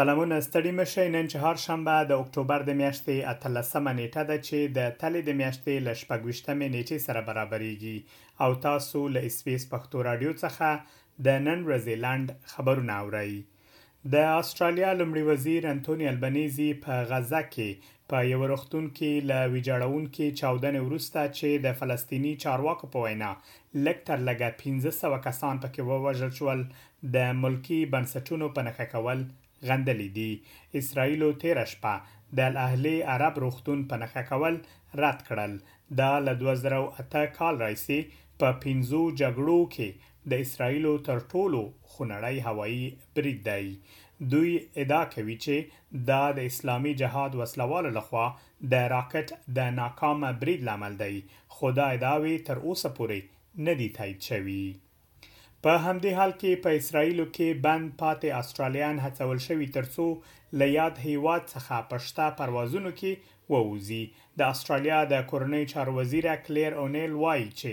سلامونه ستړي مه شئ نن چهارشنبه د اکتوبر د میاشتې 18مه نیټه ده چې د تلې د میاشتې له شپږویشتمې نیټې سره برابرېږي او تاسو له اسبیس پښتو راډیو څخه د نن ورځې لنډ خبرونه اورئ. د اسټرالیا لومړي وزیر انتوني البنیزي په غزه کې په یوه روغتون کې له ویجاړونکې چاودنې وروسته چې د فلسطیني چارواکو په وینا لږ تر لږه پنځه سوه کسان پکې ووژل شول د ملکي بنسټونو په نښه کول غندلي دي. اسراییلو تېره شپه د الاهلې عرب روغتون په نښه کول رد کړل. دا له دوه زره او اته کال راهیسې په پنځو جګړو کې د اسراییلو تر ټولو خونړی هوایي برید دی. دوی ادعا کوي چې دا د اسلامي جهاد وسلهوالو لخوا د راکټ د ناکام برید لامل دی، خو دا ادعاوې تر اوسه پورې نه دي تایید شوي. په همدې حال کې په اسراییلو کې بند پاتې اسټرالیایان هڅول شوي ترڅو له یاد هیواد څخه په شته پروازونو کې ووځي د اسټرالیا د کورنیو چارو وزیره کلیر اونیل وایي چې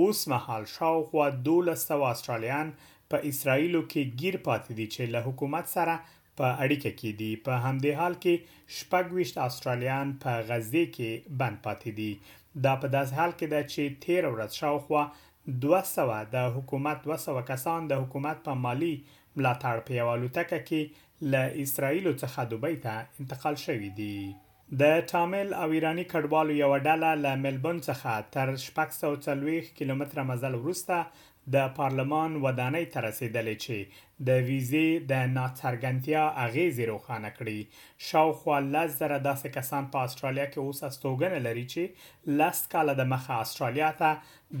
اوس مهال شاوخوا دوولس سوه اسټرالیایان په اسراییلو کې ګیر پاتې دي چې له حکومت سره په اړیکه کې دي، په همدې حال کې شپږ ویشت اسټرالیایان په غزې کې بند پاتې دي. دا په داسې حال کې ده چې تېره ورځ شاوخوا دوه سوه د حکومت دوه سوه کسان د حکومت په مالي ملاتړ په یوه الوتکه کې له اسراییلو څخه دوبۍ ته انتقال شوي دي. د تامل او ایراني کډوالو یوه ډله له ملبورن څخه تر شپږ سوه او څلوېښت کیلومتره مزل وروسته د پارلمان ودانۍ ته رسېدلې چې د ویزې د ناڅرګندتیا اغېزې روښانه کړي. شاوخوا لس زره داسې کسان په اسټرالیا کې اوس استوګنه لري چې لس کاله د مخه اسټرالیا ته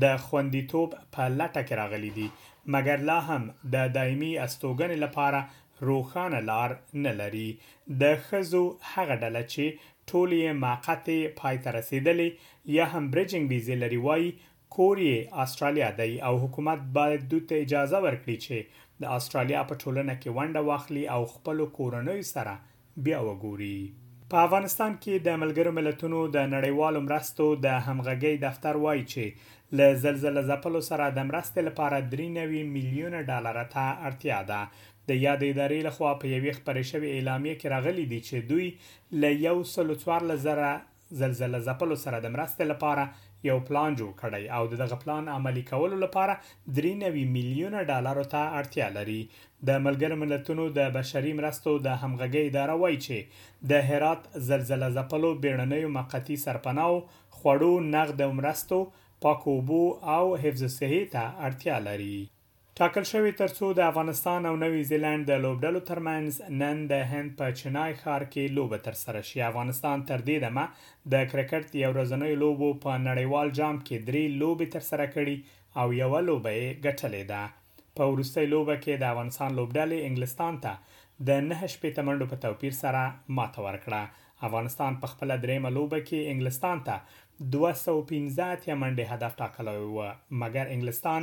د خوندیتوب په لټه کې راغلي دي مګر لا هم د دایمي استوګنې لپاره روښانه لار نه لري د ښځو هغه ډله چې ټولې یې معقتې پای ته رسیدلې یا هم بریجنګ ویزې لري وایي کور یې استرالیا دی او حکومت باید دوی ته اجازه ورکړي چې د استرالیا په ټولنه کې ونډه واخلي او خپلو کورنیو سره بیا وګوري. په افغانستان کې د ملګرو ملتونو د نړیوالو مرستو د همغږۍ دفتر وايي چې له زلزله ځپلو سره د مرستې لپاره درې نوي میلیونه ډالره ته اړتیا ده. د یادې ادارې لخوا په یوې خپرې شوې اعلامیې کې راغلي دي چې دوی له یو سلو څوارلس زره زلزله ځپلو سره د مرستې لپاره یو پلان جوړ کړی او د دغه پلان عملي کولو لپاره درې نوي میلیونه ډالرو ته اړتیا لري. د ملګرو ملتونو د بشري مرستو د همغږۍ اداره وايي چې د هرات زلزله ځپلو بېړنیو مقطعي سرپناو، خوړو، نغدو مرستو، پاکو اوبو او حفظ الصحې ته اړتیا لري. ټاکل شوې ترڅو د افغانستان او نوي زیلنډ د لوبډلو ترمنځ نن د هند په چنای ښار کې لوبه ترسره شي. افغانستان تر دې دمه د کرکټ د یو ورځنیو لوبو په نړیوال جام کې درې لوبې ترسره کړي او یوه لوبه یې ګټلې ده. په وروستۍ لوبه کې د افغانستان لوبډلې انګلستان ته د نهه شپېته منډو په توپیر سره ماته ورکړه افغانستان په خپله درېیمه لوبه کې انګلستان ته دوه سوه او پنځه اتیا منډې هدف ټاکلی و، مګر انګلستان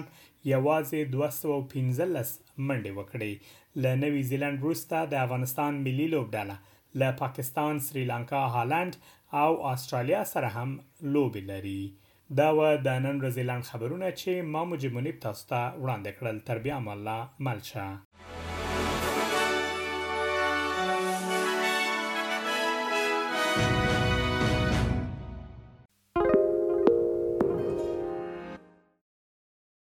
یوازې دوه سوه او پنځلس منډې وکړې. له نوي زیلنډ وروسته د افغانستان ملي لوبډله له پاکستان، سریلانکا، هالنډ او اسټرالیا سره هم لوبې لري. دا وه د نن ورځې لنډ خبرونه چې ما مجيب منيب تاسو ته وړاندې کړل تر بيا مو الله مل شه.